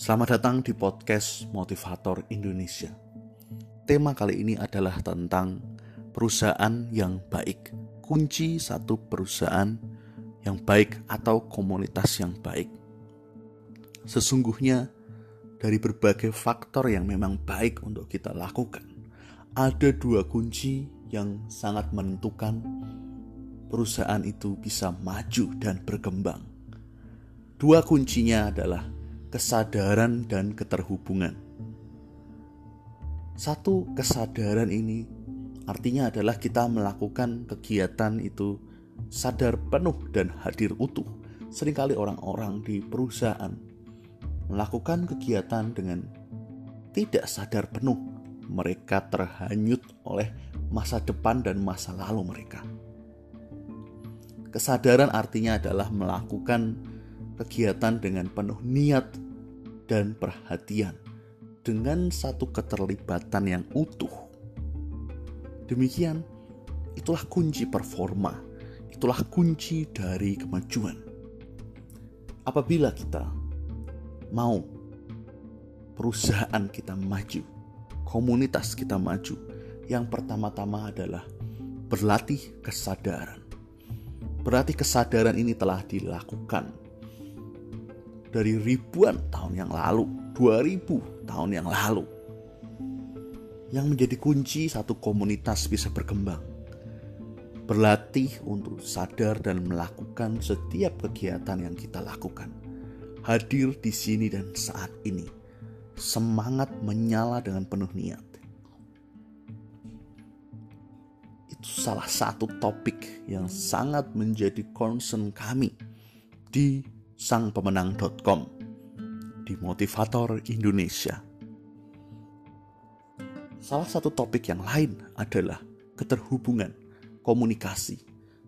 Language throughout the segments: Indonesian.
Selamat datang di podcast Motivator Indonesia. Tema kali ini adalah tentang perusahaan yang baik. Kunci satu perusahaan yang baik atau komunitas yang baik. Sesungguhnya dari berbagai faktor yang memang baik untuk kita lakukan, ada dua kunci yang sangat menentukan perusahaan itu bisa maju dan berkembang. Dua kuncinya adalah kesadaran dan keterhubungan. Satu kesadaran ini artinya adalah kita melakukan kegiatan itu sadar penuh dan hadir utuh. Seringkali orang-orang di perusahaan melakukan kegiatan dengan tidak sadar penuh. Mereka terhanyut oleh masa depan dan masa lalu mereka. Kesadaran artinya adalah melakukan kegiatan dengan penuh niat dan perhatian, dengan satu keterlibatan yang utuh. Demikian, itulah kunci performa, itulah kunci dari kemajuan. Apabila kita mau perusahaan kita maju, komunitas kita maju, yang pertama-tama adalah berlatih kesadaran Berarti kesadaran ini telah dilakukan dari ribuan tahun yang lalu, 2000 tahun yang lalu. Yang menjadi kunci satu komunitas bisa berkembang. Berlatih untuk sadar dan melakukan setiap kegiatan yang kita lakukan. Hadir di sini dan saat ini. Semangat menyala dengan penuh niat itu salah satu topik yang sangat menjadi concern kami di sangpemenang.com di Motivator Indonesia. Salah satu topik yang lain adalah keterhubungan, komunikasi,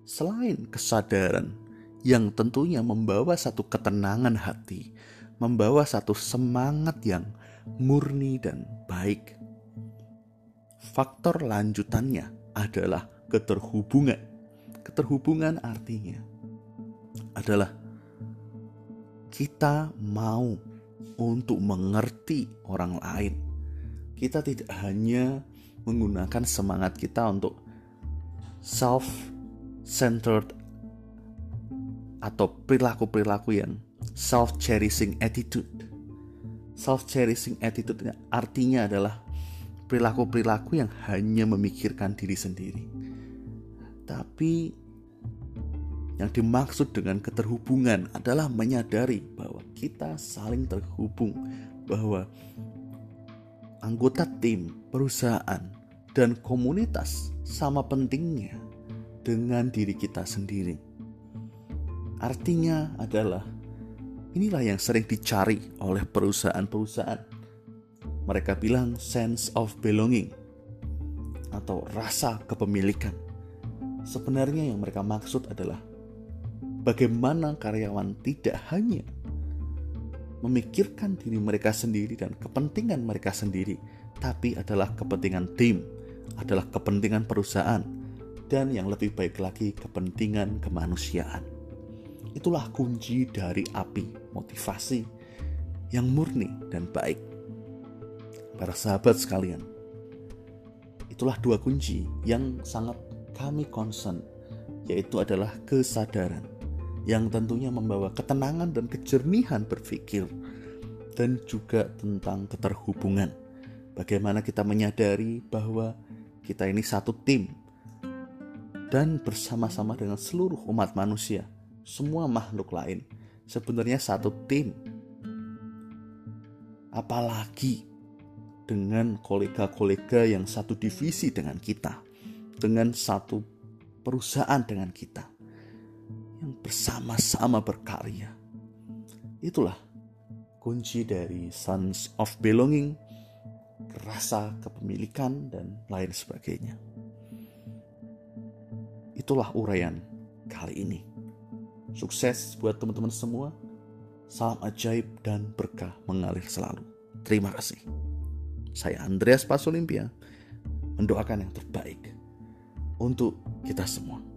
selain kesadaran yang tentunya membawa satu ketenangan hati, membawa satu semangat yang murni dan baik. Faktor lanjutannya adalah keterhubungan. Keterhubungan artinya adalah kita mau untuk mengerti orang lain. Kita tidak hanya menggunakan semangat kita untuk self-centered atau perilaku-perilaku yang self-cherishing attitude. Self-cherishing attitude artinya adalah perilaku-perilaku yang hanya memikirkan diri sendiri. Tapi yang dimaksud dengan keterhubungan adalah menyadari bahwa kita saling terhubung, bahwa anggota tim, perusahaan, dan komunitas sama pentingnya dengan diri kita sendiri. Artinya adalah inilah yang sering dicari oleh perusahaan-perusahaan mereka bilang sense of belonging atau rasa kepemilikan. Sebenarnya yang mereka maksud adalah bagaimana karyawan tidak hanya memikirkan diri mereka sendiri dan kepentingan mereka sendiri, tapi adalah kepentingan tim, adalah kepentingan perusahaan, dan yang lebih baik lagi kepentingan kemanusiaan. Itulah kunci dari api motivasi yang murni dan baik para sahabat sekalian. Itulah dua kunci yang sangat kami concern, yaitu adalah kesadaran yang tentunya membawa ketenangan dan kejernihan berpikir dan juga tentang keterhubungan. Bagaimana kita menyadari bahwa kita ini satu tim dan bersama-sama dengan seluruh umat manusia, semua makhluk lain sebenarnya satu tim. Apalagi dengan kolega-kolega yang satu divisi dengan kita, dengan satu perusahaan dengan kita, bersama-sama berkarya. Itulah kunci dari Sons of Belonging, rasa kepemilikan, dan lain sebagainya. Itulah uraian kali ini. Sukses buat teman-teman semua. Salam ajaib dan berkah mengalir selalu. Terima kasih. Saya Andreas Pasolimpia mendoakan yang terbaik untuk kita semua.